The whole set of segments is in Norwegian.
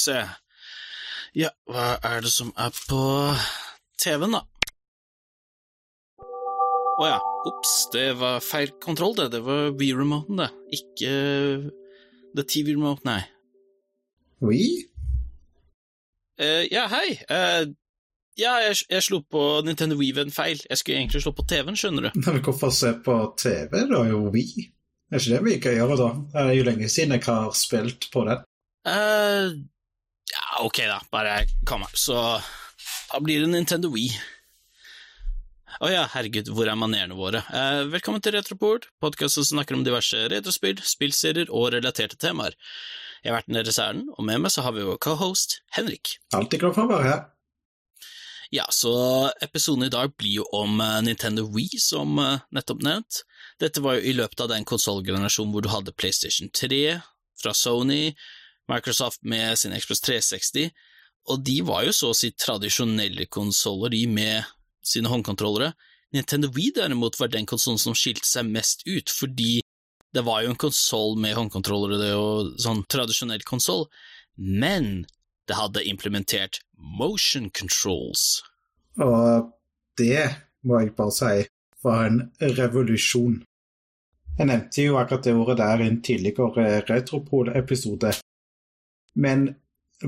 se. Ja, hva er det som er på TV-en, da? Å ja, ops, det var feil kontroll, det. Det var V-remoten, det. Ikke The TV-remote, nei. Oui? Uh, ja, hei. Uh, ja, jeg, jeg slo på Nintendo Wii ved en feil. Jeg skulle egentlig slå på TV-en, skjønner du. Men hvorfor se på TV? Det er jo We. Er ikke det vi ikke gjør, da? Det er jo lenge siden jeg har spilt på den. Eh, ja, ok da, bare kom her. Så da blir det Nintendo Wii. Å ja, herregud, hvor er manerene våre? Eh, velkommen til Retroport, podkast som snakker om diverse retrospill, spillserier og relaterte temaer. Jeg har vært nede i ærend, og med meg så har vi vår cohost, Henrik. Alltid glad for å være her. Ja, så episoden i dag blir jo om eh, Nintendo Wii, som eh, nettopp nevnt. Dette var jo i løpet av den konsollgenerasjonen hvor du hadde PlayStation 3 fra Sony, Microsoft med sin Express 360, og de var jo så å si tradisjonelle konsoller, de med sine håndkontrollere. Nintendo Wii derimot var den konsollen som skilte seg mest ut, fordi det var jo en konsoll med håndkontrollere, det jo sånn tradisjonell konsoll, men det hadde implementert motion controls. Og det må jeg bare si var en revolusjon. Jeg nevnte jo akkurat det ordet der i en tidligere Retropol-episode. Men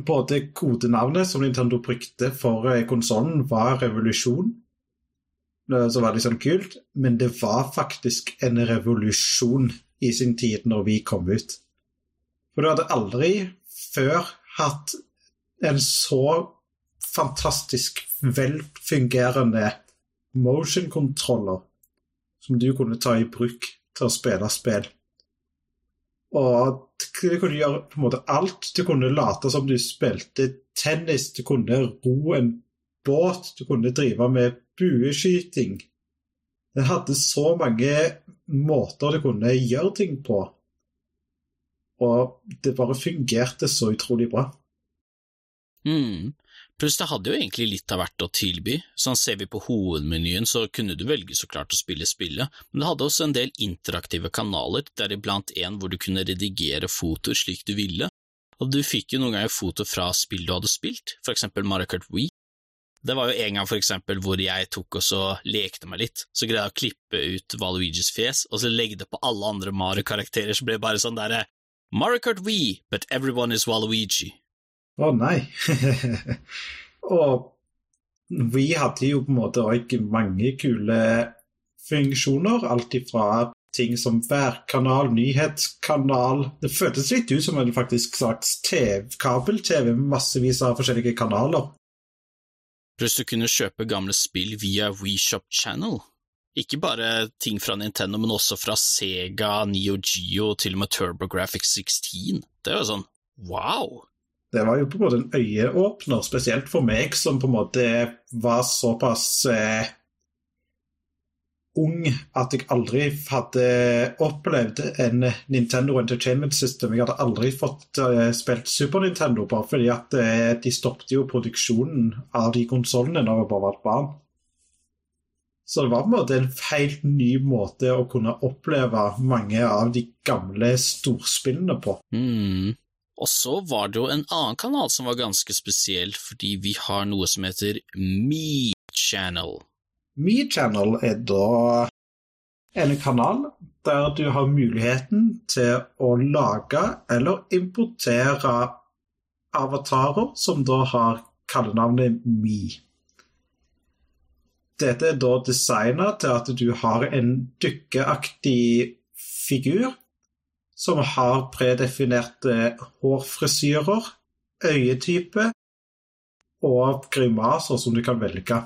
både kodenavnet som Nintendo brukte for konsollen, var revolusjon. Så var det sånn kult, men det var faktisk en revolusjon i sin tid når vi kom ut. For du hadde aldri før hatt en så fantastisk velfungerende motion-kontroller som du kunne ta i bruk til å spille spill. Og du kunne gjøre på en måte alt. Du kunne late som du spilte tennis, du kunne ro en båt, du kunne drive med bueskyting. Den hadde så mange måter du kunne gjøre ting på. Og det bare fungerte så utrolig bra. Mm. Pluss det hadde jo egentlig litt av hvert å tilby. Sånn ser vi på hovedmenyen, så kunne du velge så klart å spille spillet, men det hadde også en del interaktive kanaler, deriblant en hvor du kunne redigere fotoer slik du ville, og du fikk jo noen ganger foto fra spill du hadde spilt, for eksempel Mario Kart Wii. Det var jo en gang for eksempel hvor jeg tok og så lekte meg litt, så greide jeg å klippe ut Valuigis fjes, og så legge det på alle andre Mario-karakterer, så ble det bare sånn derre Mario Kart Wii, but everyone is Waluigi. Å oh, nei. og vi hadde jo på en måte òg mange kule funksjoner. Alt ifra ting som værkanal, nyhetskanal Det føltes litt ut som en faktisk slags kabel-TV med massevis av forskjellige kanaler. Pluss du kunne kjøpe gamle spill via WeShop Channel. Ikke bare ting fra Nintendo, men også fra Sega, Neo Geo, til og med TurboGrafx 16. Det var sånn wow! Det var jo på en måte en øyeåpner, spesielt for meg som på en måte var såpass eh, ung at jeg aldri hadde opplevd en Nintendo Entertainment System. Jeg hadde aldri fått eh, spilt Super Nintendo, bare fordi at eh, de stoppet jo produksjonen av de konsollene når jeg bare var et barn. Så det var på en måte en helt ny måte å kunne oppleve mange av de gamle storspillene på. Mm. Og så var det jo en annen kanal som var ganske spesiell, fordi vi har noe som heter Me Channel. Me Channel er da en kanal der du har muligheten til å lage eller importere avatarer som da har kallenavnet Me. Dette er da designa til at du har en dykkeaktig figur som har predefinerte hårfrisyrer, øyetype og grimaser som du kan velge.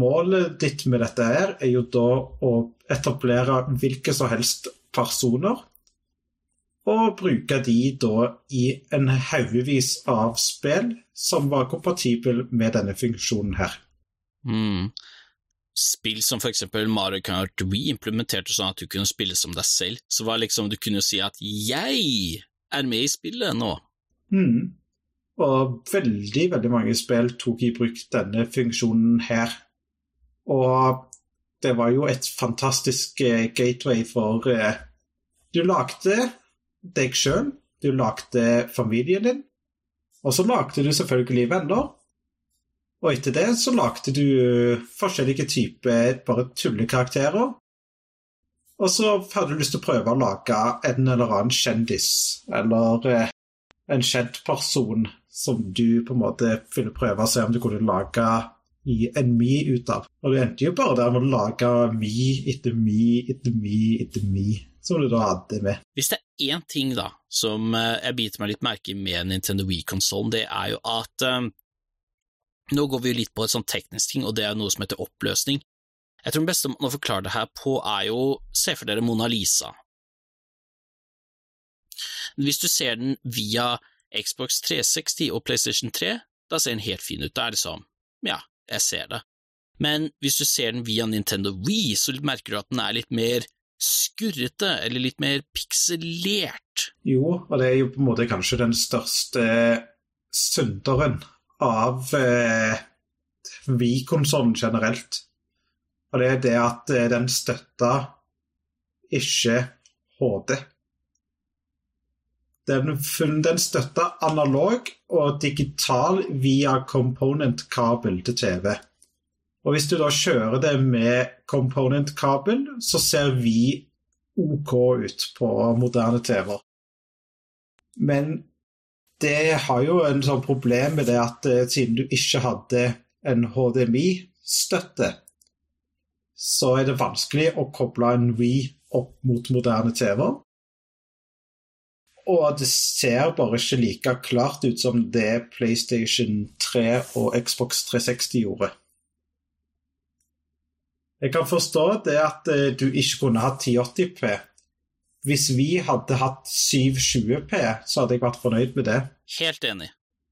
Målet ditt med dette her er jo da å etablere hvilke som helst personer, og bruke de da i en haugevis av spill som var kompatible med denne funksjonen her. Mm spill som for eksempel Mario Kart Wii implementerte sånn at du kunne spille som deg selv, så var liksom du kunne si at jeg er med i spillet nå. Mm. Og veldig, veldig mange spill tok i bruk denne funksjonen her. Og det var jo et fantastisk uh, gateway for uh, Du lagde deg sjøl, du lagde familien din, Og så lagde du selvfølgelig venner. Og etter det så lagde du forskjellige typer bare tullekarakterer. Og så hadde du lyst til å prøve å lage en eller annen kjendis, eller eh, en kjent person som du på en måte ville prøve å se om du kunne lage i en Mi ut av. Og du endte jo bare der med å lage Mi etter Mi etter Mi etter Mi, som du da hadde med. Hvis det er én ting da, som eh, jeg biter meg litt merke i med Nintendo Wii-konsollen, det er jo at um, nå går vi jo litt på et sånn teknisk ting, og det er noe som heter oppløsning. Jeg tror den beste måten å forklare det her på er jo Se for dere Mona Lisa. Hvis du ser den via Xbox 360 og PlayStation 3, da ser den helt fin ut. Da er det sånn, ja, jeg ser det. Men hvis du ser den via Nintendo Wii, så merker du at den er litt mer skurrete, eller litt mer pikselert. Jo, og det er jo på en måte kanskje den største synderen av eh, Wii-konsollen generelt. Og det er det at eh, den støtter ikke HD. Den, den støtter analog og digital via component-kabel til TV. Og hvis du da kjører det med component-kabel, så ser vi OK ut på moderne TV-er. Men det har jo en sånn problem med det at eh, siden du ikke hadde en HDMI-støtte, så er det vanskelig å koble en Wii opp mot moderne TV-er. Og det ser bare ikke like klart ut som det PlayStation 3 og Xbox 360 gjorde. Jeg kan forstå det at eh, du ikke kunne ha 1080P. Hvis vi hadde hatt 720P, så hadde jeg vært fornøyd med det. Helt enig.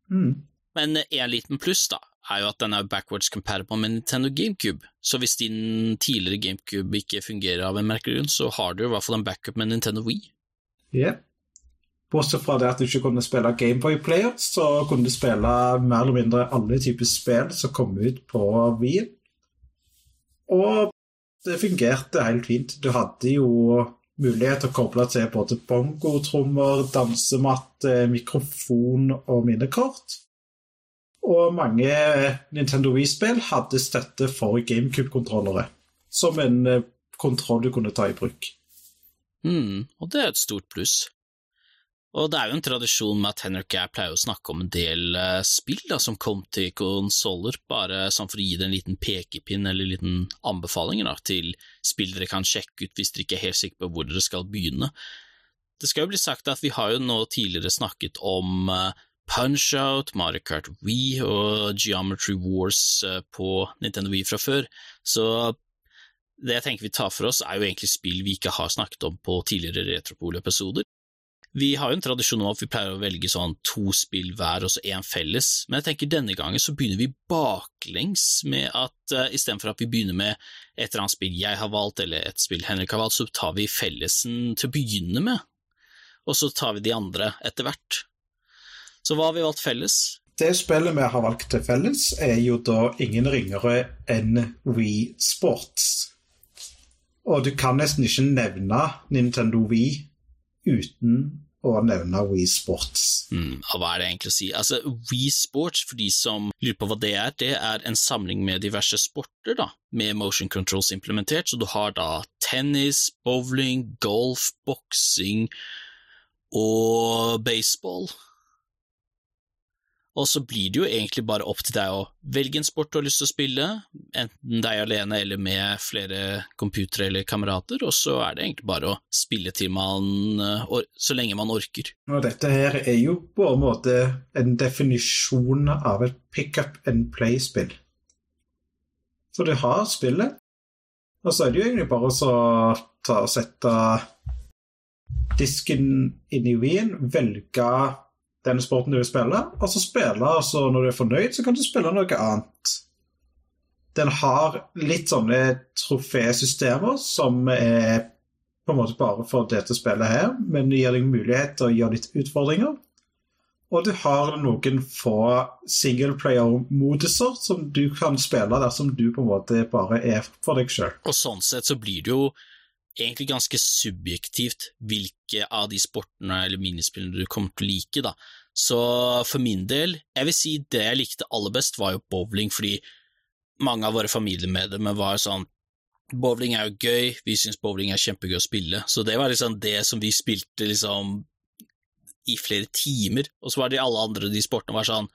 Mm. Men en liten pluss, da, er jo at den er backwards compatible med Nintendo GameCube. Så hvis din tidligere GameCube ikke fungerer av en merkelig grunn, så har du i hvert fall en backup med Nintendo Wii. Ja. Bortsett fra det at du ikke kunne spille Gameboy Player, så kunne du spille mer eller mindre alle typer spill som kom ut på Wii. Og det fungerte helt fint. Du hadde jo mulighet til å koble til både bongotrommer, dansematte, mikrofon og minnekort. Og mange Nintendo Wii-spill hadde støtte for GameCube-kontrollere, som en eh, kontroll du kunne ta i bruk. Mm, og det er et stort pluss. Og det er jo en tradisjon med at Henrik og jeg pleier å snakke om en del uh, spill da, som kom til konsoller, bare sånn for å gi det en liten pekepinn eller en liten anbefaling da, til spill dere kan sjekke ut hvis dere ikke er helt sikre på hvor dere skal begynne. Det skal jo bli sagt at vi har jo nå tidligere snakket om uh, Punch-Out, Mario Kart Wii og Geometry Wars eh, på Nintendo Wii fra før, så det jeg tenker vi tar for oss, er jo egentlig spill vi ikke har snakket om på tidligere Retropol-episoder. Vi har jo en tradisjon om at vi pleier å velge sånn to spill hver og så én felles, men jeg tenker denne gangen så begynner vi baklengs med at uh, istedenfor at vi begynner med et eller annet spill jeg har valgt, eller et spill Henrik har valgt, så tar vi fellesen til å begynne med, og så tar vi de andre etter hvert. Så hva har vi valgt felles? Det spillet vi har valgt til felles, er jo da ingen ringere enn Wii Sports. Og du kan nesten ikke nevne Nintendo Wii uten å nevne Wii Sports. Mm, hva er det egentlig å si? Altså, Wii Sports, for de som lurer på hva det er, det er en samling med diverse sporter, da, med motion controls implementert. Så du har da tennis, bowling, golf, boksing og baseball. Og så blir det jo egentlig bare opp til deg å velge en sport du har lyst til å spille, enten deg alene eller med flere computere eller kamerater, og så er det egentlig bare å spille til man så lenge man orker. Og dette her er jo på en måte en definisjon av et pick up and play-spill. Så du har spillet, og så er det jo egentlig bare å ta og sette disken inn i Wien, velge den sporten du vil spille, og så spille, altså når du er fornøyd, så kan du spille noe annet. Den har litt sånne trofésystemer som er på en måte bare for dette spillet her, men gir deg mulighet til å gjøre litt utfordringer. Og du har noen få singleplayer-moduser som du kan spille dersom du på en måte bare er for deg sjøl. Og sånn sett så blir det jo egentlig ganske subjektivt hvilke av de sportene eller minispillene du kommer til å like, da. Så for min del, jeg vil si det jeg likte aller best, var jo bowling, fordi mange av våre familiemedlemmer var sånn Bowling er jo gøy, vi syns bowling er kjempegøy å spille, så det var liksom det som vi spilte liksom i flere timer, og så var det alle andre de sportene var sånn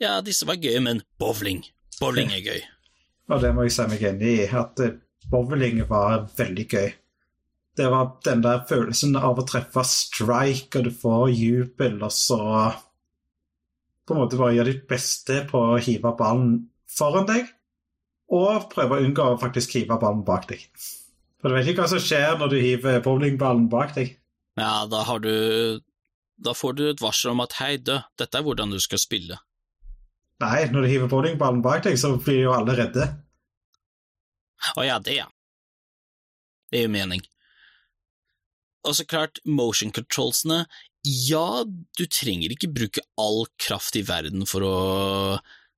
Ja, disse var gøye, men bowling, bowling er gøy. Og det må jeg si meg enig i, at bowling var veldig gøy. Det var den der følelsen av å treffe strike, og du får jubel, og så på en måte bare gjøre ditt beste på å hive ballen foran deg, og prøve å unngå å faktisk hive ballen bak deg. For du vet ikke hva som skjer når du hiver bowlingballen bak deg. Ja, da har du Da får du et varsel om at hei, dø, dette er hvordan du skal spille. Nei, når du hiver bowlingballen bak deg, så blir jo alle redde. Å ja, det, ja. Det gir mening. Og så klart, motion controlsene Ja, du trenger ikke bruke all kraft i verden for å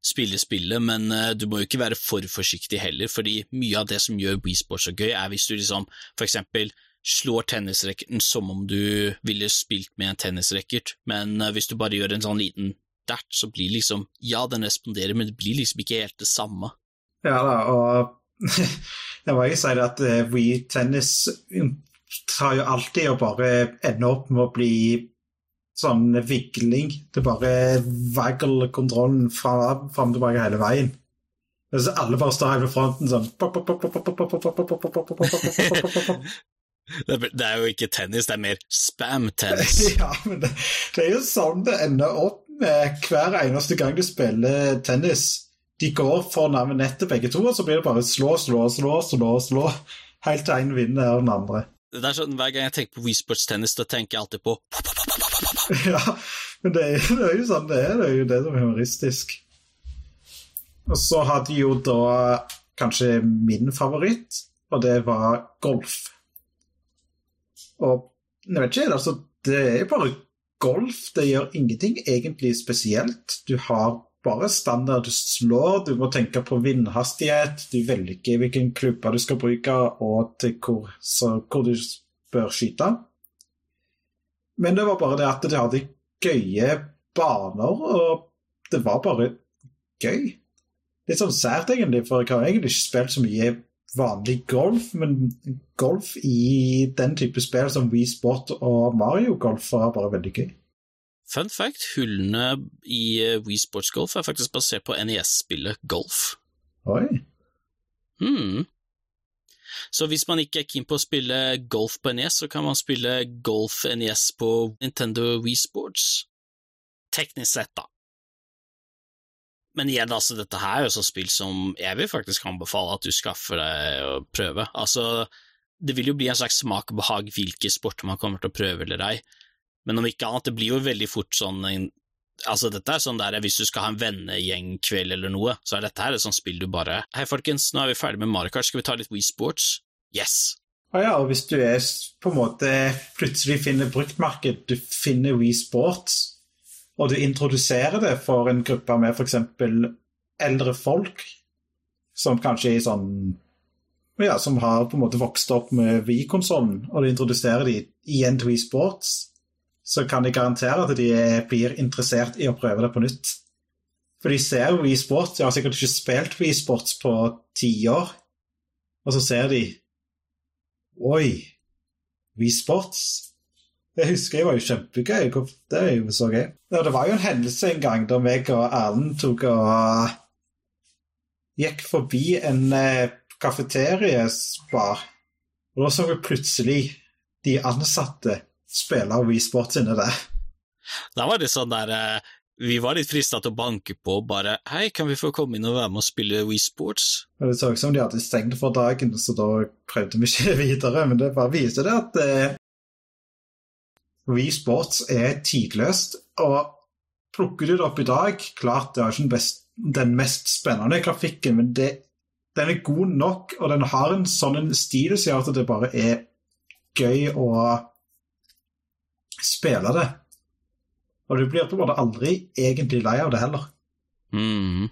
spille spillet, men uh, du må jo ikke være for forsiktig heller, fordi mye av det som gjør Wii Sports så gøy, er hvis du liksom for eksempel slår tennisracketen som om du ville spilt med en tennisracket, men uh, hvis du bare gjør en sånn liten dert, så blir liksom Ja, den responderer, men det blir liksom ikke helt det samme. Ja da, og jeg må jo si at uh, Wii Tennis tar jo alltid og bare ender opp med å bli sånn vigling. Det bare vagler kontrollen fram og tilbake hele veien. Så alle bare står her ved fronten sånn Det er jo ikke tennis, det er mer spam-tennis. ja, men det, det, er jo sånn det ender opp med hver eneste gang du spiller tennis. De går for nærme nettet begge to, og så blir det bare slå, slå, slå, slå, slå, helt til én vinner den andre. Det er sånn, Hver gang jeg tenker på Wii Sports tennis, da tenker jeg alltid på Ja, men det er, det er, jo sånn det er. Det er jo det som er humoristisk. Og så hadde jo da kanskje min favoritt, og det var golf. Og jeg vet ikke, altså Det er bare golf. Det gjør ingenting egentlig spesielt. Du har bare standard du slår. Du må tenke på vindhastighet. Du velger hvilken klubber du skal bruke, og til hvor, så, hvor du bør skyte. Men det var bare det at de hadde gøye baner, og det var bare gøy. Litt sånn sært, egentlig, for jeg har egentlig ikke spilt så mye vanlig golf, men golf i den type spill som Wii Sport og Mario Golf var bare veldig gøy. Fun fact, hullene i eh, Wii Sports Golf er faktisk basert på NES-spillet Golf. Oi. Hmm. Så hvis man ikke er keen på å spille golf på NES, så kan man spille golf NES på Nintendo Wii Sports. Teknisk sett, da. Men igjen, altså, dette her er jo sånn spill som jeg vil faktisk anbefale at du skaffer deg å prøve. Altså, det vil jo bli en slags smak og behag hvilke sporter man kommer til å prøve eller ei, men om ikke annet, det blir jo veldig fort sånn Altså, dette er sånn der hvis du skal ha en vennegjengkveld eller noe, så er dette her et sånt spill du bare Hei, folkens, nå er vi ferdig med Mario Kart, skal vi ta litt Wii Sports? Yes! Ah, ja, og hvis du er på en måte plutselig finner bruktmarked, du finner Wii Sports, og du introduserer det for en gruppe med f.eks. eldre folk, som kanskje er sånn ja, som har på en måte vokst opp med Wii-konsollen, og du introduserer de igjen til Wii Sports, så kan jeg garantere at de blir interessert i å prøve det på nytt. For de ser jo Wii Sports, de har sikkert ikke spilt Wii Sports på ti år, og så ser de Oi, Wii Sports? Det husker jeg var jo kjempegøy. Det er jo så gøy. Ja, det var jo en hendelse en gang da meg og Erlend tok og gikk forbi en eh, kafeteriesbar, og da så vi plutselig de ansatte spille Wii Sports inni det. Da var det sånn der eh, Vi var litt frista til å banke på og bare Hei, kan vi få komme inn og være med og spille Wii Sports? Det så ut som de hadde stengt for dagen, så da prøvde vi ikke videre. Men det bare viser det at eh, Wii Sports er tidløst. Og plukker du det opp i dag Klart det er ikke den, best, den mest spennende grafikken, men det, den er god nok, og den har en sånn stil som gjør at det bare er gøy å spille det. Og du blir på en måte aldri egentlig lei av det heller. Mm.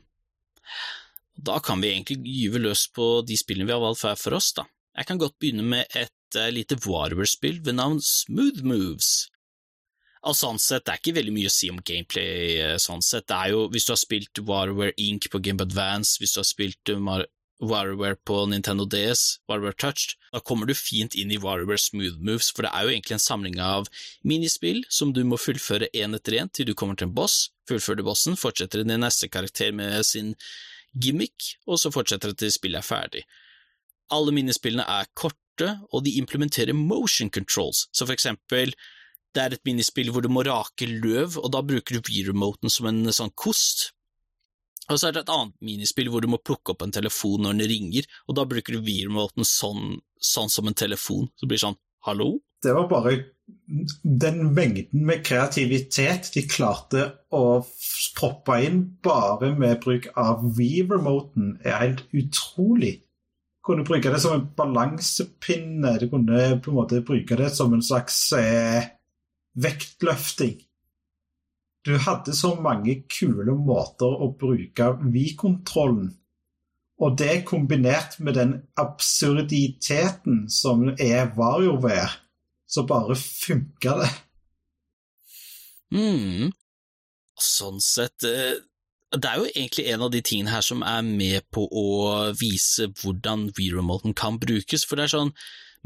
Da kan vi egentlig gyve løs på de spillene vi har valgt hver for oss, da. Jeg kan godt begynne med et uh, lite Warrior-spill ved navn Smooth Moves. Altså, sånn sett, Det er ikke veldig mye å si om gameplay. Eh, sånn sett. Det er jo, Hvis du har spilt Warware Inc. på Game Advance, hvis du har spilt uh, WarWare på Nintendo DS, WarioWare Touched, da kommer du fint inn i WarioWare Smooth Moves, for det er jo egentlig en samling av minispill som du må fullføre én etter én til du kommer til en boss. Fullfører du bossen, fortsetter din neste karakter med sin gimmick, og så fortsetter det til spillet er ferdig. Alle minispillene er korte, og de implementerer motion controls, så for eksempel det er et minispill hvor du må rake løv, og da bruker du V-remoten som en sånn kost. Og så er det et annet minispill hvor du må plukke opp en telefon når den ringer, og da bruker du V-remoten sånn, sånn, som en telefon. Så det blir sånn hallo? Det var bare den mengden med kreativitet de klarte å proppe inn bare med bruk av V-remoten, er helt utrolig. Du kunne bruke det som en balansepinne, du kunne på en måte bruke det som en slags eh, vektløfting. Du hadde så mange kule måter å bruke V-kontrollen, og det kombinert med den absurditeten som er VarioWare, så bare funka det. mm. Sånn sett eh, Det er jo egentlig en av de tingene her som er med på å vise hvordan V-remoten kan brukes, for det er sånn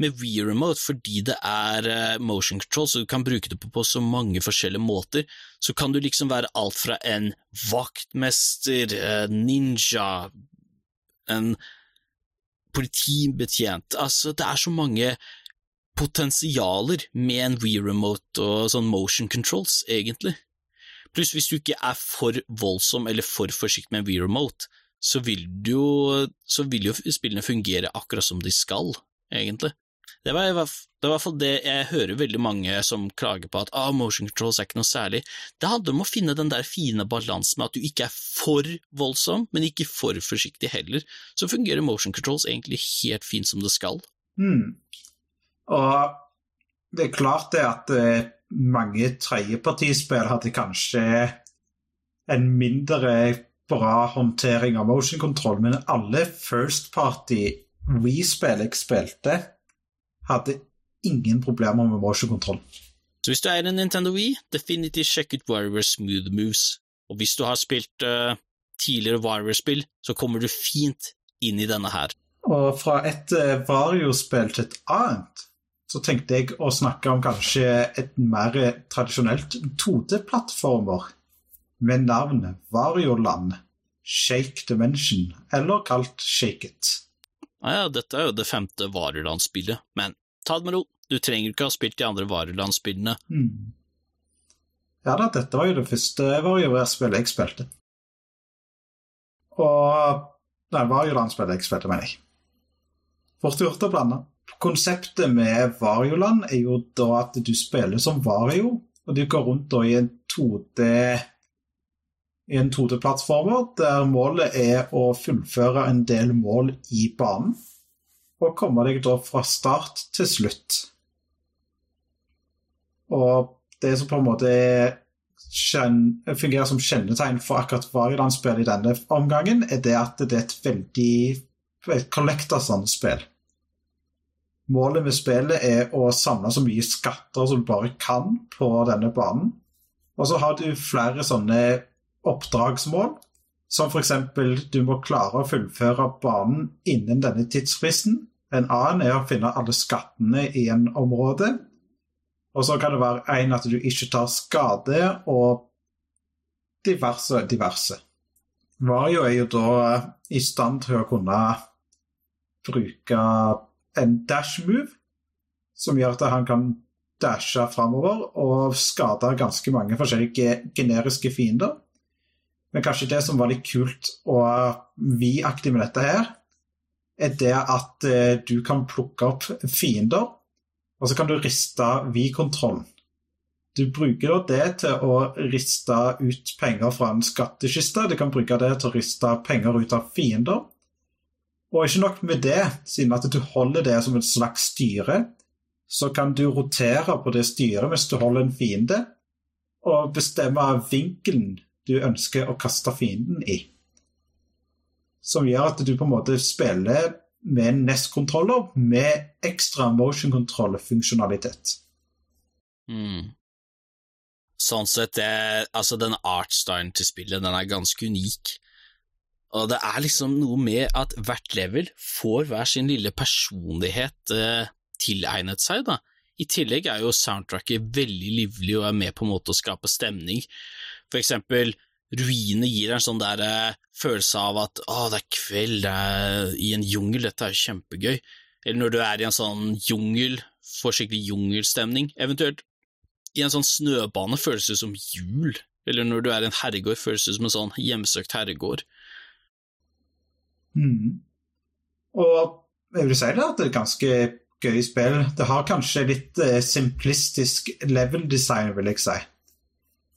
med Wii-remote, fordi det er eh, motion control, så du kan bruke det på, på, så mange forskjellige måter, så kan du liksom være alt fra en vaktmester, ninja, en politibetjent Altså, det er så mange potensialer med en Wii-remote og sånn motion controls, egentlig. Pluss, hvis du ikke er for voldsom eller for forsiktig med en Wii-remote, så vil, jo, så vil jo spillene fungere akkurat som de skal, egentlig. Det var, det var i hvert fall det jeg hører veldig mange som klager på at ah, motion controls er ikke noe særlig. Det handler om å finne den der fine balansen med at du ikke er for voldsom, men ikke for forsiktig heller. Så fungerer motion controls egentlig helt fint som det skal. Mm. Og det er klart det at eh, mange tredjepartispill hadde kanskje en mindre bra håndtering av motion control, men alle first party We-spill jeg spilte, hadde ingen problemer med motion-kontroll. Så hvis du er en Nintendo Wii, definitivt sjekk ut Warrior Smooth Moves. Og hvis du har spilt uh, tidligere Warrior-spill, så kommer du fint inn i denne her. Og fra et uh, Vario-spill til et annet, så tenkte jeg å snakke om kanskje et mer tradisjonelt 2D-plattformer med navnet Varioland, Shake Dimension, eller kalt Shake It. Ja, dette er jo det femte Vareland-spillet, men ta det med ro, du trenger ikke ha spilt de andre Vareland-spillene. Mm. Ja da, dette var jo det første WarioWare-spillet jeg spilte. Og Nei, Varioland-spillet jeg spilte, mener jeg. Fort gjort å blande. Konseptet med Varioland er jo da at du spiller som Vario, og du går rundt da i en 2D i en 2D-plattformer, der målet er å fullføre en del mål i banen. Og komme deg da fra start til slutt. Og det som på en måte fungerer som kjennetegn for akkurat Variland-spill i denne omgangen, er det at det er et veldig et collectorson-spill. Målet med spillet er å samle så mye skatter som du bare kan på denne banen. Og så har du flere sånne oppdragsmål, som f.eks. du må klare å fullføre banen innen denne tidsfristen. En annen er å finne alle skattene i en område. Og så kan det være en at du ikke tar skade, og diverse, diverse. Vario er jo da i stand til å kunne bruke en dash move, som gjør at han kan dashe framover og skade ganske mange forskjellige generiske fiender. Men kanskje det som var litt kult og vi-aktig med dette her, er det at eh, du kan plukke opp fiender, og så kan du riste vi-kontrollen. Du bruker det til å riste ut penger fra en skattkiste. Du kan bruke det til å riste penger ut av fiender. Og ikke nok med det, siden at du holder det som et slags styre, så kan du rotere på det styret mens du holder en fiende, og bestemme vinkelen du ønsker å kaste fienden i. Som gjør at du på en måte spiller med en NES-kontroller med ekstra motion control-funksjonalitet. Mm. sånn sett, det, altså den artstylen til spillet, den er ganske unik. Og det er liksom noe med at hvert level får hver sin lille personlighet eh, tilegnet seg, da. I tillegg er jo soundtracket veldig livlig og er med på en måte å skape stemning. For eksempel, ruinene gir en sånn der eh, følelse av at å, det er kveld, det er i en jungel, dette er jo kjempegøy. Eller når du er i en sånn jungel, får skikkelig jungelstemning. Eventuelt i en sånn snøbane føles det som jul. Eller når du er i en herregård, føles det som en sånn hjemsøkt herregård. Mm. Og jeg vil si det at det er ganske gøy spill. Det har kanskje litt eh, simplistisk level design, vil jeg si.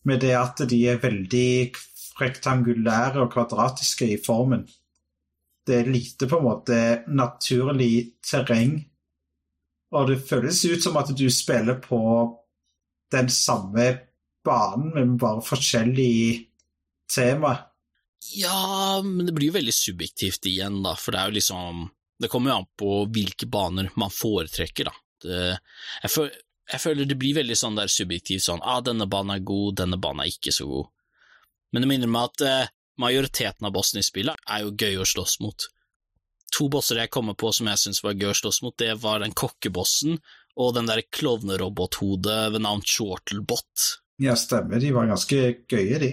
Med det at de er veldig rektangulære og kvadratiske i formen. Det er lite på en måte naturlig terreng. Og det føles ut som at du spiller på den samme banen, men bare forskjellig tema. Ja, men det blir jo veldig subjektivt igjen, da, for det er jo liksom Det kommer jo an på hvilke baner man foretrekker, da. Det, jeg, føl, jeg, føler det blir veldig sånn der subjektivt sånn ah, denne banen er god, denne banen er ikke så god. Men det minner meg at eh, majoriteten av bossene i spillet er jo gøy å slåss mot. To bosser jeg kommer på som jeg syns var gøy å slåss mot, det var den kokkebossen og den der klovnerobothodet ved navn Shortlebot. Ja, stemmer, de var ganske gøye, de.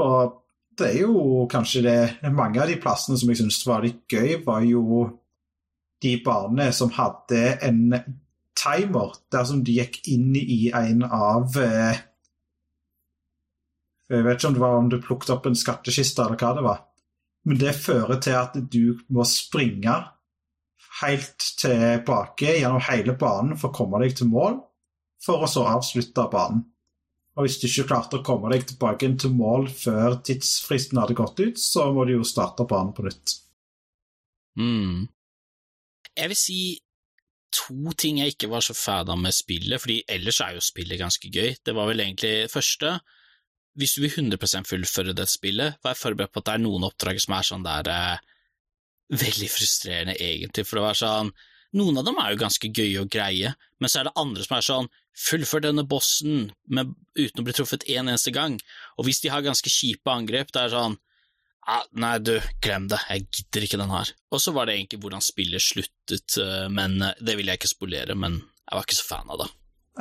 Og det er jo kanskje det Mange av de plassene som jeg syns var litt gøy, var jo de banene som hadde en timer, der som de gikk inn i en av eh, Jeg vet ikke om det var om du plukket opp en skattkiste, eller hva det var. Men det fører til at du må springe helt tilbake gjennom hele banen for å komme deg til mål, for å så avslutte banen. Og hvis du ikke klarte å komme deg tilbake til mål før tidsfristen hadde gått ut, så må du jo starte banen på nytt. Mm. Jeg vil si to ting jeg ikke var så fan av med spillet, fordi ellers er jo spillet ganske gøy. Det var vel egentlig første. Hvis du vil 100 fullføre det spillet, vær forberedt på at det er noen oppdrag som er sånn der eh, Veldig frustrerende, egentlig, for det var sånn Noen av dem er jo ganske gøye og greie, men så er det andre som er sånn fullfør denne bossen med, uten å bli truffet en eneste gang, og hvis de har ganske kjipe angrep, det er sånn ah, Nei, du, glem det, jeg gidder ikke den her. Og så var det egentlig hvordan spillet sluttet, eh, men eh, det vil jeg ikke spolere, men jeg var ikke så fan av det.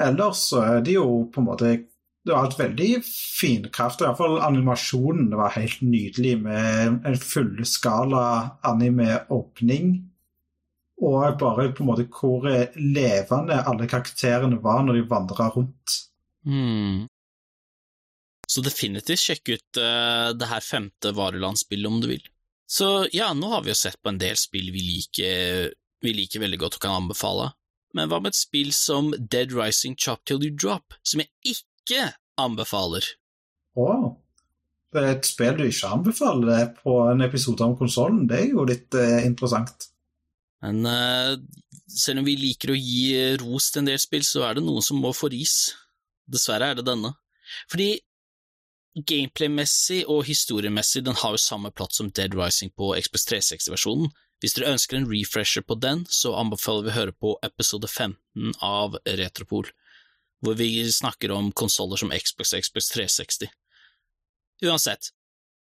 Ellers så er det jo på en måte Det har et veldig fin kraft, iallfall animasjonen var helt nydelig med en fullskala anime-åpning og bare på en måte hvor levende alle karakterene var når de vandra rundt. Mm. Så definitivt sjekk ut uh, det her femte Vareland-spillet om du vil. Så ja, nå har vi jo sett på en del spill vi liker, vi liker veldig godt og kan anbefale, men hva med et spill som Dead Rising Chop Till You Drop, som jeg ikke anbefaler? Å, oh. det er et spill du ikke anbefaler på en episode om konsollen, det er jo litt uh, interessant. Men uh, selv om vi liker å gi ros til en del spill, så er det noen som må få ris. Dessverre er det denne. Fordi gameplay-messig og historiemessig, den har jo samme plott som Dead Rising på Express 360-versjonen. Hvis dere ønsker en refresher på den, så anbefaler vi å høre på episode 15 av Retropol, hvor vi snakker om konsoller som Xbox og Xbox 360. Uansett,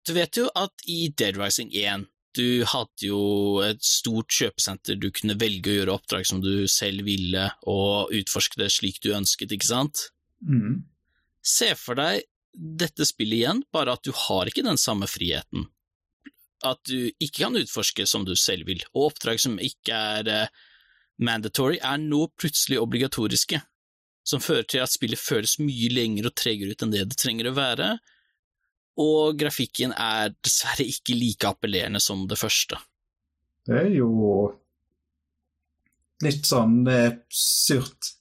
du vet jo at i Dead Rising 1 du hadde jo et stort kjøpesenter, du kunne velge å gjøre oppdrag som du selv ville, og utforske det slik du ønsket, ikke sant? Mm. Se for deg dette spillet igjen, bare at du har ikke den samme friheten. At du ikke kan utforske som du selv vil, og oppdrag som ikke er uh, mandatory, er nå plutselig obligatoriske, som fører til at spillet føles mye lengre og tregere ut enn det det trenger å være, og grafikken er dessverre ikke like appellerende som det første. Det er jo litt sånn eh, surt.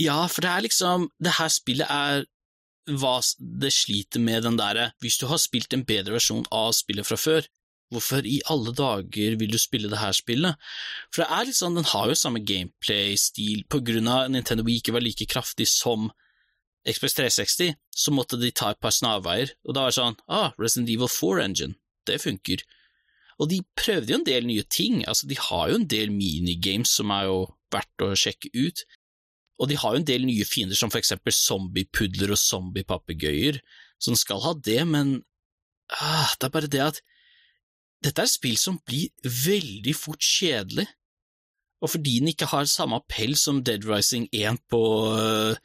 Ja, for det er liksom Det her spillet er hva det sliter med den derre Hvis du har spilt en bedre versjon av spillet fra før, hvorfor i alle dager vil du spille det her spillet? For det er litt sånn, den har jo samme gameplay-stil på grunn av Nintendo Wii ikke var like kraftig som Express 360 så måtte de ta et par snarveier, og da var det sånn ah, Resident Evil 4 Engine, det funker. Og de prøvde jo en del nye ting, altså de har jo en del minigames som er jo verdt å sjekke ut, Og de har jo en del nye fiender, som for eksempel zombiepudler og zombiepapegøyer, som skal ha det, men ah, det er bare det at dette er et spill som blir veldig fort kjedelig, og fordi den ikke har samme appell som Dead Rising 1 på uh,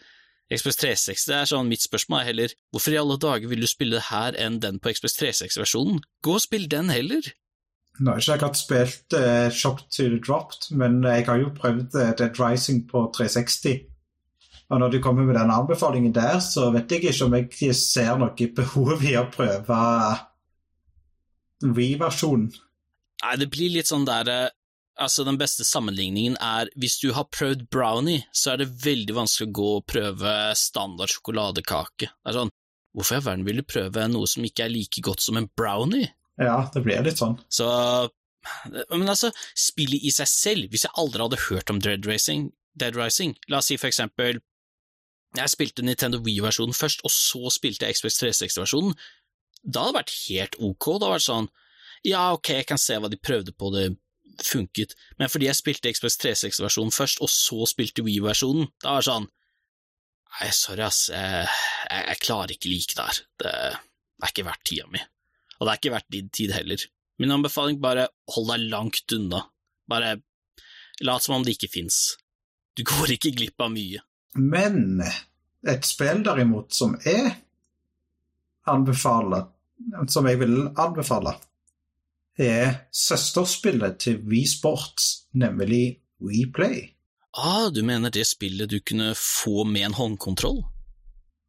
Express 360, det er sånn mitt spørsmål er heller hvorfor i alle dager vil du spille her enn den på Express 360-versjonen? Gå og spill den heller! Nå har ikke jeg hatt spilt uh, Shop to the Dropped, men jeg har jo prøvd uh, Dead Rising på 360. Og når de kommer med den anbefalingen der, så vet jeg ikke om jeg ser noe behov i å prøve Wii-versjonen. Nei, det blir litt sånn der eh, Altså, den beste sammenligningen er hvis du har prøvd brownie, så er det veldig vanskelig å gå og prøve standard sjokoladekake. Det er sånn, hvorfor i all verden vil du prøve noe som ikke er like godt som en brownie? Ja, det blir litt sånn. Så Men altså, spillet i seg selv, hvis jeg aldri hadde hørt om Dead Racing, Dead Rising, la oss si for eksempel jeg spilte Nintendo Wii-versjonen først, og så spilte jeg Xbox 360-versjonen, da hadde det vært helt ok. Det hadde vært sånn Ja, ok, jeg kan se hva de prøvde på, det funket, men fordi jeg spilte Xbox 360-versjonen først, og så spilte Wii-versjonen, da var det sånn Nei, sorry, ass, jeg, jeg, jeg klarer ikke like der. Det er ikke verdt tida mi. Og det er ikke verdt din tid heller. Min anbefaling, bare hold deg langt unna. Bare lat som om det ikke fins. Du går ikke glipp av mye. Men et spill derimot som jeg anbefaler, som jeg vil anbefale, er søsterspillet til Wii Sports, nemlig WePlay. Ah, du mener det spillet du kunne få med en håndkontroll?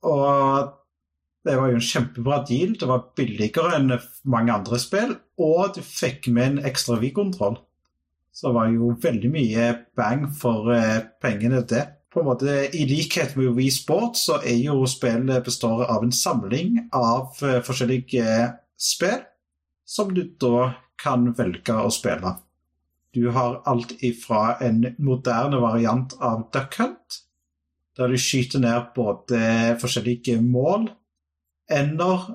Og det var jo en kjempebra deal. Det var billigere enn mange andre spill, og du fikk med en ekstra V-kontroll. Så det var jo veldig mye bang for eh, pengene, det. På en måte, I likhet med Wii Sport så er jo spillet består av en samling av eh, forskjellige spill som du da kan velge å spille. Du har alt ifra en moderne variant av Duck Hunt, der du skyter ned både forskjellige mål, ender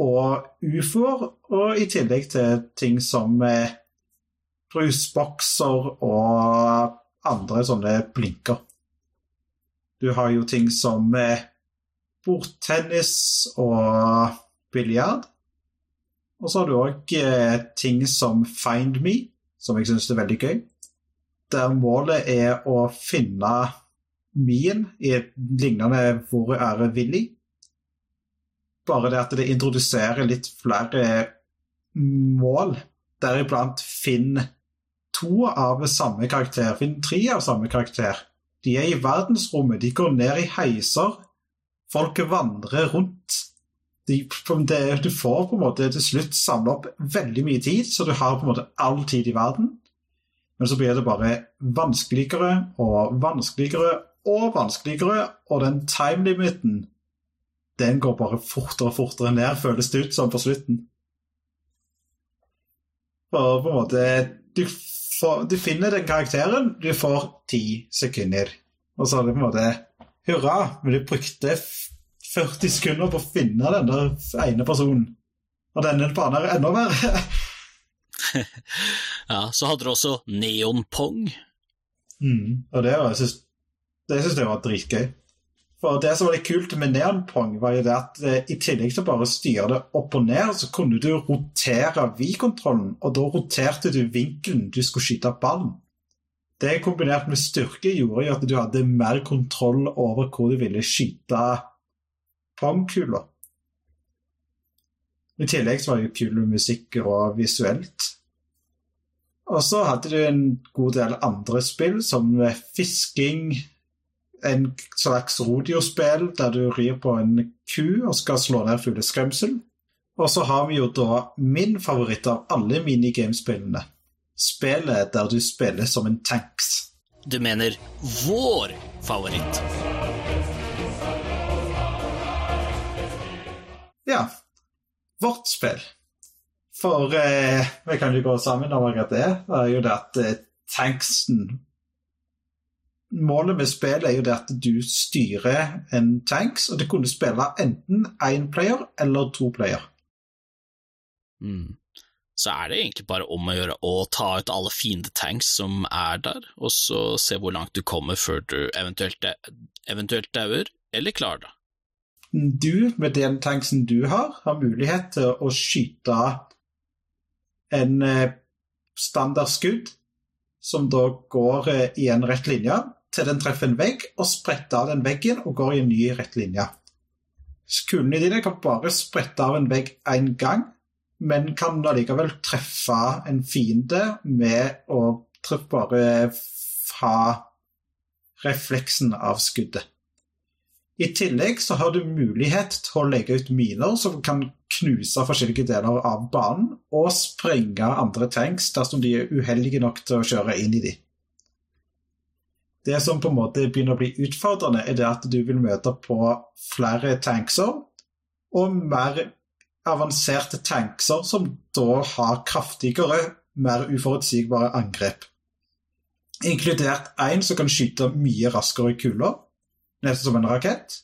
og ufoer, og i tillegg til ting som eh, brusbokser og andre sånne blinker. Du har jo ting som eh, bordtennis og biljard. Og så har du òg eh, ting som Find Me, som jeg syns er veldig gøy. Der målet er å finne Mien i lignende Hvor er Willy? Bare det at det introduserer litt flere mål, deriblant Finn to av samme karakter. Finn tre av samme karakter. De er i verdensrommet, de går ned i heiser. Folk vandrer rundt de, det, du får på en måte til slutt samle opp veldig mye tid, så du har på en måte all tid i verden. Men så blir det bare vanskeligere og vanskeligere og vanskeligere, og den timelimiten den går bare fortere og fortere ned, føles det ut som på slutten. Og på en måte du, får, du finner den karakteren, du får ti sekunder. Og så er det på en måte Hurra, men du brukte 40 sekunder på å finne denne ene personen. Og denne banen er enda verre. ja, så hadde du også Neon Pong. Mm, og det, var, jeg synes, det syns jeg var dritgøy. For det som var litt kult med neonpong, var jo det at eh, i tillegg til å bare styre det opp og ned, så kunne du rotere V-kontrollen, og da roterte du vinkelen du skulle skyte ballen. Det kombinert med styrke gjorde jo at du hadde mer kontroll over hvor du ville skyte pongkula. I tillegg så var det jo kul musikk og visuelt. Og så hadde du en god del andre spill, som fisking, en slags rodiospill der du rir på en ku og skal slå ned fugleskremsel. Og så har vi jo da min favoritt av alle minigamespillene. Spillet der du spiller som en tanks. Du mener vår favoritt? Ja. Vårt spill. For eh, vi kan jo gå sammen om akkurat det. Det er jo det at eh, tanksen Målet med spillet er jo det at du styrer en tanks, og du kunne spille enten én player eller to player. Mm. så er det egentlig bare om å gjøre å ta ut alle fiendetanks som er der, og så se hvor langt du kommer før du eventuelt, eventuelt dauer, eller klarer det. Du, med den tanksen du har, har mulighet til å skyte en eh, standardskudd som da går eh, i en rett linje, til den treffer en vegg, og spretter av den veggen og går i en ny rett linje. Kulene dine kan bare sprette av en vegg én gang, men kan allikevel treffe en fiende med å bare ha refleksen av skuddet. I tillegg så har du mulighet til å legge ut miner som kan knuse forskjellige deler av banen, og sprenge andre tanks dersom de er uheldige nok til å kjøre inn i dem. Det som på en måte begynner å bli utfordrende, er det at du vil møte på flere tankser og mer avanserte tankser som da har kraftigere, mer uforutsigbare angrep. Inkludert én som kan skyte mye raskere kuler, nesten som en rakett.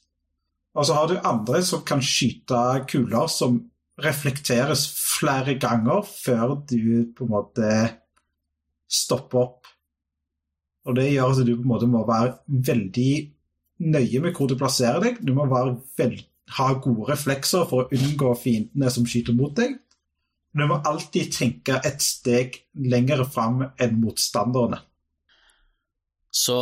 Og så har du andre som kan skyte kuler som reflekteres flere ganger før du på en måte stopper opp. Og det gjør at du på en måte må være veldig nøye med hvor du plasserer deg. Du må veldig ha gode reflekser for å unngå fiendene som skyter mot deg. Du må alltid tenke et steg lenger fram enn motstanderne. Så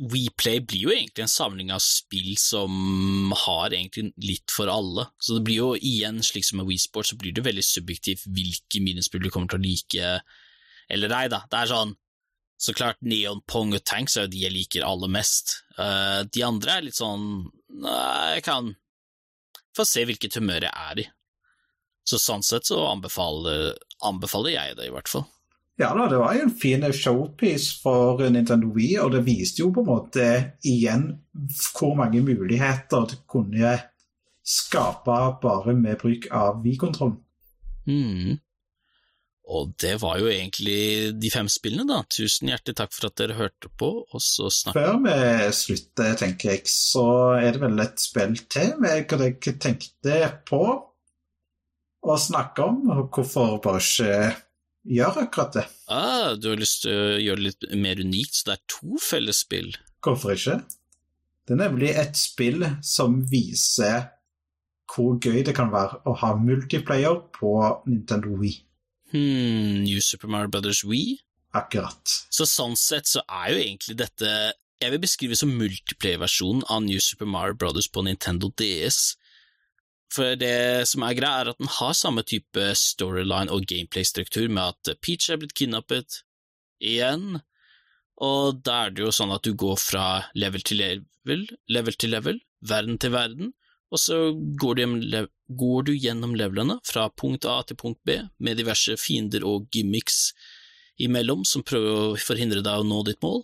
WePlay blir jo egentlig en samling av spill som har egentlig litt for alle. Så det blir jo igjen, slik som med WeSport, så blir det veldig subjektivt hvilke minispill du kommer til å like eller nei, da. Det er sånn så klart, Neon Pong og Tanks er jo de jeg liker aller mest. Uh, de andre er litt sånn Nei, jeg kan få se hvilket humør jeg er i. Så sånn sett så anbefaler, anbefaler jeg det, i hvert fall. Ja da, det var jo en fin showpiece for Nintendo Wii, og det viste jo på en måte igjen hvor mange muligheter det kunne skape bare med bruk av Wii-kontrollen. Mm. Og det var jo egentlig de fem spillene, da. Tusen hjertelig takk for at dere hørte på, og så snakker Før vi slutter, tenker jeg, så er det vel et spill til jeg tenkte på å snakke om, og hvorfor bare ikke gjøre akkurat det. Ah, du har lyst til å gjøre det litt mer unikt, så det er to fellesspill? Hvorfor ikke? Det er nemlig et spill som viser hvor gøy det kan være å ha multiplayer på Nintendo Wii. Hmm, New Super Mario Brothers Wii? Akkurat. Så sånn sett så er jo egentlig dette jeg vil beskrive som multiplayer-versjonen av New Super Mario Brothers på Nintendo DS. For det som er greia, er at den har samme type storyline og gameplay-struktur, med at Peach er blitt kidnappet igjen, og da er det jo sånn at du går fra level til level, level til level, verden til verden, og så går du, går du gjennom levelene fra punkt A til punkt B med diverse fiender og gimmicks imellom som prøver å forhindre deg å nå ditt mål,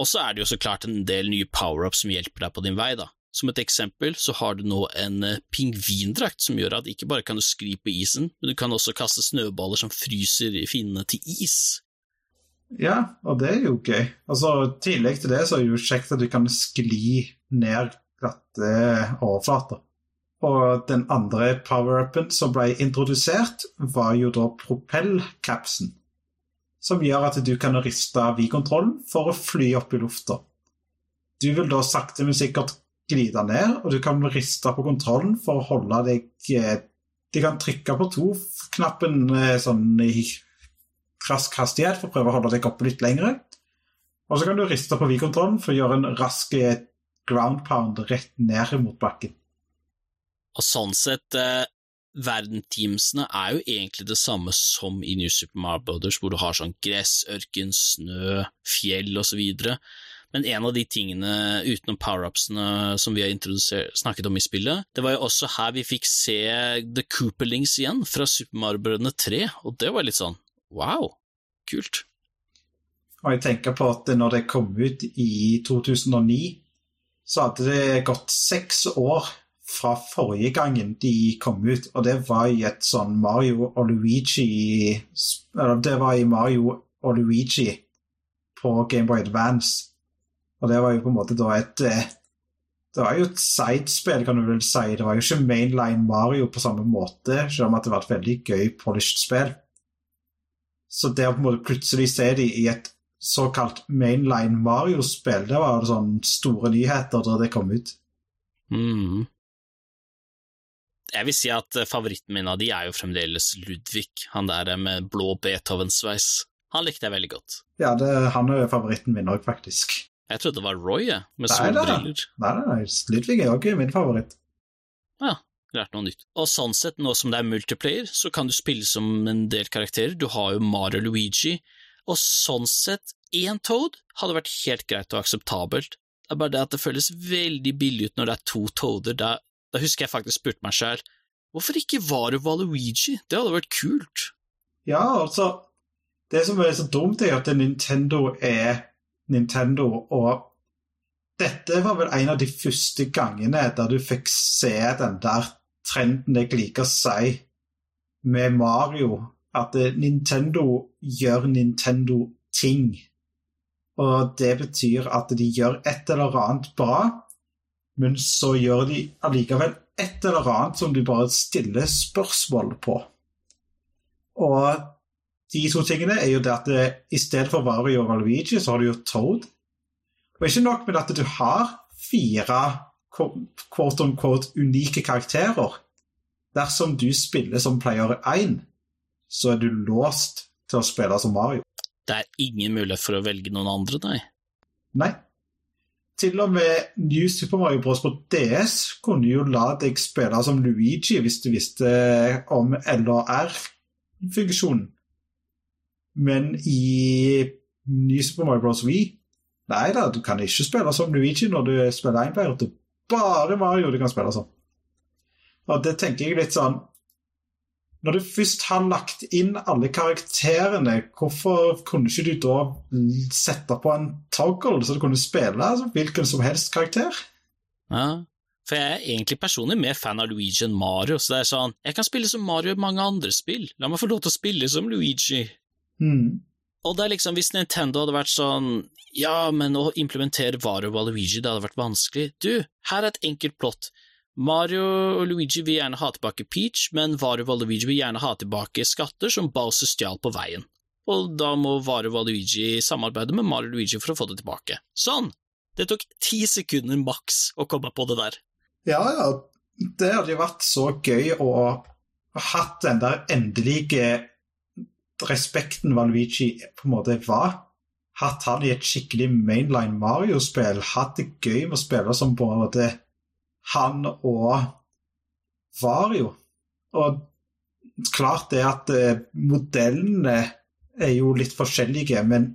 og så er det jo så klart en del nye power-ups som hjelper deg på din vei, da. Som et eksempel så har du nå en eh, pingvindrakt som gjør at ikke bare kan du skli på isen, men du kan også kaste snøballer som fryser fiendene til is. Ja, og det er jo gøy. Altså, I tillegg til det så er det jo kjekt at du kan skli ned glatte overflater. Og den andre power-upen som ble introdusert, var jo da propellcapsen. Som gjør at du kan riste V-kontrollen for å fly opp i lufta. Du vil da sakte, men sikkert glide ned, og du kan riste på kontrollen for å holde deg De kan trykke på to-knappen eh, sånn i rask hastighet for å prøve å holde deg oppe litt lengre. Og så kan du riste på V-kontrollen for å gjøre en rask eh, ground pound rett ned mot bakken. Og sånn sett, eh, verdenteamsene er jo egentlig det samme som i New Super Mario Brothers, hvor du har sånn gress, ørken, snø, fjell osv. Men en av de tingene utenom power-upsene som vi har snakket om i spillet, det var jo også her vi fikk se The Cooperlings igjen, fra Super Mario Brødrene 3, og det var litt sånn wow, kult. Og jeg tenker på at når det kom ut i 2009, så hadde det gått seks år fra forrige gangen de kom ut, og det var i et sånn Mario og Luigi Eller det var i Mario og Luigi på Gameboy Advance. Og det var jo på en måte da et eh, Det var jo et sidespill, kan du vel si. Det var jo ikke mainline Mario på samme måte, selv om at det var et veldig gøy polished spill. Så det å på en måte plutselig se de i et såkalt mainline Mario-spill, det var sånn store nyheter da det kom ut. Mm. Jeg vil si at favoritten min av de er jo fremdeles Ludvig, han der med blå Beethoven-sveis. Han likte jeg veldig godt. Ja, det, han er jo favoritten min òg, faktisk. Jeg trodde det var Roy, jeg, med solbriller. Nei, nei, nei, Ludvig er òg min favoritt. Ja, lært noe nytt. Og sånn sett, nå som det er multiplayer, så kan du spille som en del karakterer. Du har jo Mario Luigi, og sånn sett, én Toad hadde vært helt greit og akseptabelt. Det er bare det at det føles veldig billig ut når det er to Toader. Da, da husker jeg faktisk spurte meg sjøl, hvorfor ikke var du Valuigi? Det hadde vært kult. Ja, altså Det som er så dumt, er at Nintendo er Nintendo, og dette var vel en av de første gangene der du fikk se den der trenden jeg liker å si med Mario, at Nintendo gjør Nintendo-ting. Og det betyr at de gjør et eller annet bra, men så gjør de allikevel et eller annet som du bare stiller spørsmål på. Og de to tingene er jo det at det, i stedet for Vario og Luigi, så har du jo Toad. Og ikke nok med at du har fire quote on quote unike karakterer. Dersom du spiller som player 1, så er du låst til å spille som Mario. Det er ingen mulighet for å velge noen andre, nei. Nei. Til og med New Super Mario Bros. på DS kunne jo la deg spille som Luigi hvis du visste om LR-funksjonen. Men i New Super Mario Bros. Wii Nei da, du kan ikke spille som Luigi når du spiller én-player. Det er bare Mario du kan spille som. Og det tenker jeg litt sånn Når du først har lagt inn alle karakterene, hvorfor kunne ikke du da sette på en toggle så du kunne spille altså, hvilken som helst karakter? Ja, for jeg er egentlig personlig mer fan av Luigi enn Mario, så det er sånn, jeg kan spille som Mario i mange andre spill, la meg få lov til å spille som Luigi. Mm. Og det er liksom, hvis Nintendo hadde vært sånn, ja, men å implementere Vario og Luigi, det hadde vært vanskelig. Du, her er et enkelt plott. Mario og Luigi vil gjerne ha tilbake Peach, men Varuva og Luigi vil gjerne ha tilbake skatter som Bowser stjal på veien. Og da må Varuva og Luigi samarbeide med Mario og Luigi for å få det tilbake. Sånn! Det tok ti sekunder maks å komme på det der. Ja, ja. Det hadde jo vært så gøy å ha hatt den der endelige respekten Valuigi på en måte var. Hatt han i et skikkelig mainline Mario-spill. Hatt det gøy med å spille som både han og Vario. Og klart det at eh, modellene er jo litt forskjellige, men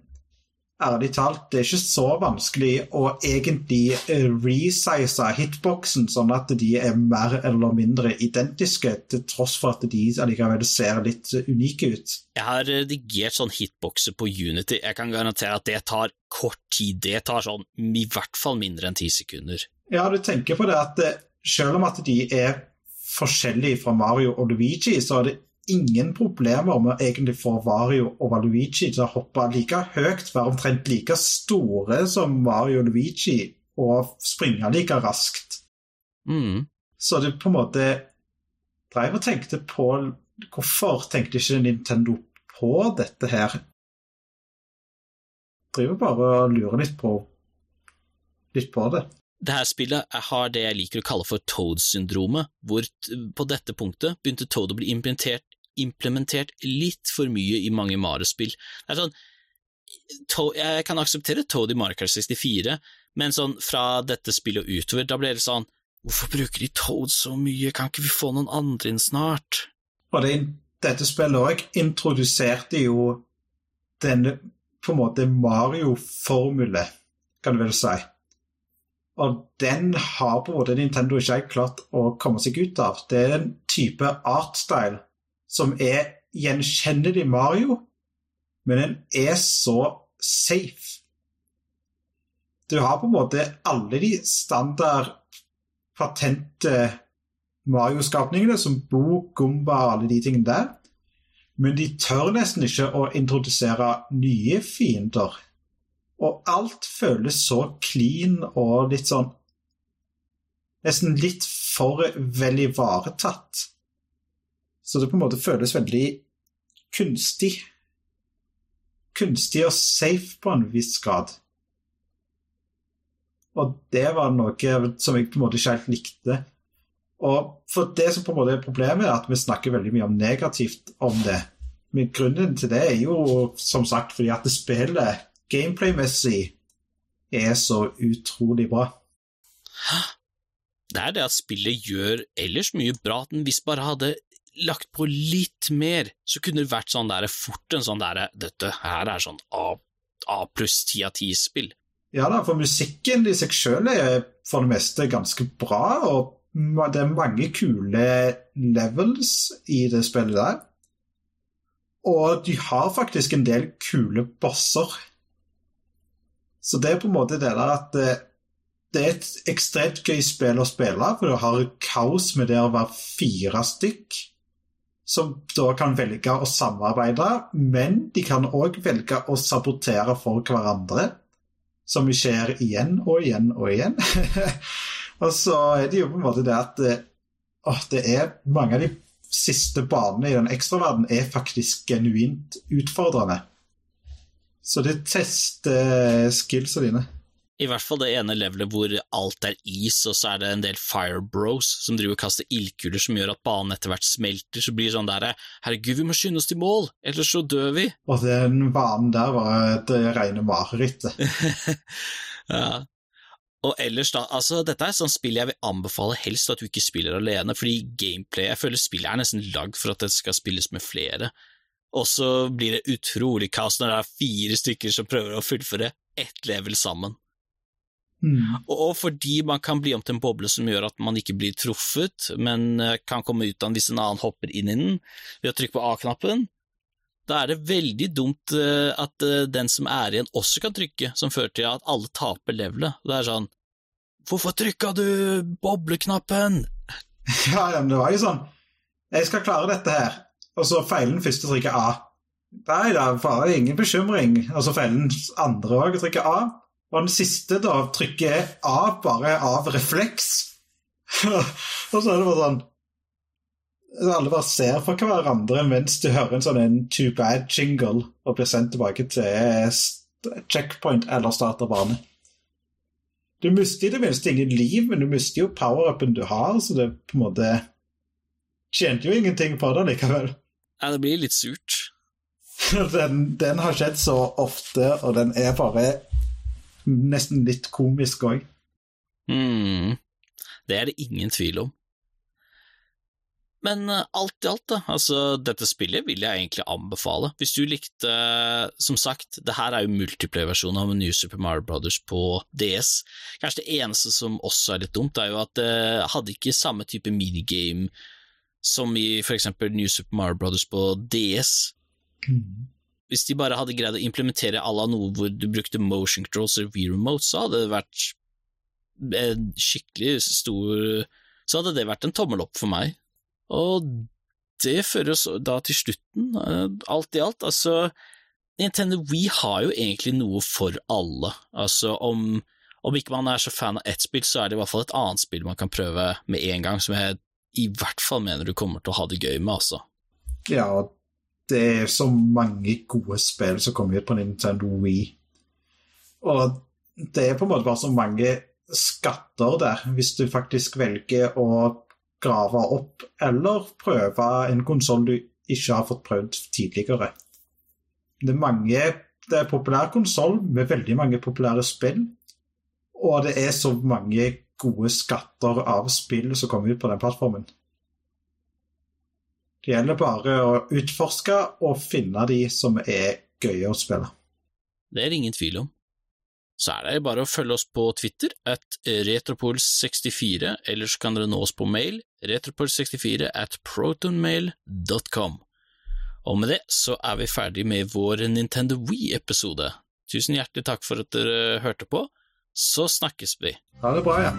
ærlig talt, det er ikke så vanskelig å egentlig eh, resize hitboxen sånn at de er mer eller mindre identiske, til tross for at de allikevel ser litt unike ut. Jeg har redigert sånn hitboxer på Unity, jeg kan garantere at det tar kort tid, det tar sånn i hvert fall mindre enn ti sekunder. Ja, du tenker på det at eh, selv om at de er forskjellige fra Mario og Luigi, så er det ingen problemer med å egentlig få Vario og Luigi til å hoppe like høyt, være omtrent like store som Mario og Luigi, og springe like raskt. Mm. Så det på en måte drev og tenkte på Hvorfor tenkte ikke Nintendo på dette her? Driver bare og lurer litt på, litt på det. Det her spillet har det jeg liker å kalle for Toad-syndromet, hvor på dette punktet begynte Toad å bli implementert, implementert litt for mye i mange Mario-spill. Sånn, Jeg kan akseptere Toad i Mario Kart 64, men sånn fra dette spillet og utover, da ble det sånn Hvorfor bruker de Toad så mye, kan ikke vi få noen andre inn snart? Og det, dette spillet òg introduserte jo denne på en måte Mario-formule, kan du vel si. Og den har på en måte Nintendo ikke klart å komme seg ut av. Det er en type artstyle som er gjenkjennelig Mario, men den er så safe. Du har på en måte alle de standard patente Mario-skapningene, som Bo, Gumba og alle de tingene der. Men de tør nesten ikke å introdusere nye fiender. Og alt føles så clean og litt sånn nesten litt for vel ivaretatt. Så det på en måte føles veldig kunstig. Kunstig og safe på en viss grad. Og det var noe som jeg på en måte ikke helt likte. Og for det som på en måte er problemet, er at vi snakker veldig mye om negativt om det. Men grunnen til det er jo som sagt fordi at det spillet gameplay-messig er så utrolig bra. Det er det at spillet gjør ellers mye bra. At den hvis bare hadde lagt på litt mer, så kunne det vært sånn der fort en sånn derre Dette her er sånn A, A pluss ti av ti-spill. Ja da, for musikken i seg sjøl er for det meste ganske bra, og det er mange kule levels i det spillet der. Og de har faktisk en del kule bosser. Så det er på en måte det der at det, det er et ekstremt gøy spill å spille, for du har kaos med det å være fire stykk som da kan velge å samarbeide, men de kan òg velge å sabotere for hverandre, som skjer igjen og igjen og igjen. og så er det jo på en måte det at eh, å, det er mange av de siste banene i den ekstraverdenen er faktisk genuint utfordrende. Så det tester skillsa dine. I hvert fall det ene levelet hvor alt er is, og så er det en del firebros som driver og kaster ildkuler som gjør at banen etter hvert smelter, så blir det sånn der Herregud, vi må skynde oss til mål, ellers så dør vi. Og den banen der var et rene mareritt. ja. Og ellers, da, altså, dette er et sånt spill jeg vil anbefale helst at du ikke spiller alene, fordi gameplay Jeg føler spillet er nesten lagd for at det skal spilles med flere. Og så blir det utrolig kaos når det er fire stykker som prøver å fullføre ett level sammen. Mm. Og fordi man kan bli om til en boble som gjør at man ikke blir truffet, men eh, kan komme ut av den hvis en annen hopper inn i den ved å trykke på A-knappen, da er det veldig dumt eh, at eh, den som er igjen, også kan trykke, som fører til at alle taper levelet. Det er sånn Hvorfor trykka du bobleknappen? Ja, men det var jo sånn Jeg skal klare dette her, og så feiler den første trykker A. Nei da, bare ingen bekymring. Og så feiler den andre òg og trykker A. Og den siste da trykker A bare av refleks. og så er det bare sånn Alle bare ser på hverandre mens de hører en sånn en too bad-jingle og blir sendt tilbake til checkpoint eller starterbane. Du mister i det minste ingen liv, men du mister jo power-upen du har, så det på en måte tjente jo ingenting på det likevel. Ja, det blir litt surt. den, den har skjedd så ofte, og den er bare nesten litt komisk òg. mm. Det er det ingen tvil om. Men uh, alt i alt, da, altså, dette spillet vil jeg egentlig anbefale. Hvis du likte Som sagt, det her er jo multiplayer-versjonen av New Super Mario Brothers på DS. Kanskje det eneste som også er litt dumt, er jo at det hadde ikke samme type minigame som i for eksempel New Super Mario Brothers på DS. Mm hvis de bare hadde greid å implementere à la noe hvor du brukte motion controls eller V-remote, så hadde det vært en skikkelig stor Så hadde det vært en tommel opp for meg. Og det fører oss da til slutten, eh, alt i alt. Altså, Nintendo Wii har jo egentlig noe for alle. Altså, om, om ikke man er så fan av ett spill, så er det i hvert fall et annet spill man kan prøve med en gang, som jeg i hvert fall mener du kommer til å ha det gøy med, altså. Ja, det er så mange gode spill som kommer ut på Nintendo Wii. Og det er på en måte bare så mange skatter der, hvis du faktisk velger å grave opp eller prøve en konsoll du ikke har fått prøvd tidligere. Det er mange det er populær konsoll med veldig mange populære spill, og det er så mange gode skatter av spill som kommer ut på den plattformen. Det gjelder bare å utforske og finne de som er gøye å spille. Det er ingen tvil om. Så er det bare å følge oss på Twitter at retropols64, eller så kan dere nå oss på mail retropols64 at protonmail.com. Og med det så er vi ferdig med vår Nintendo Wii-episode. Tusen hjertelig takk for at dere hørte på. Så snakkes vi. Ha det bra, ja.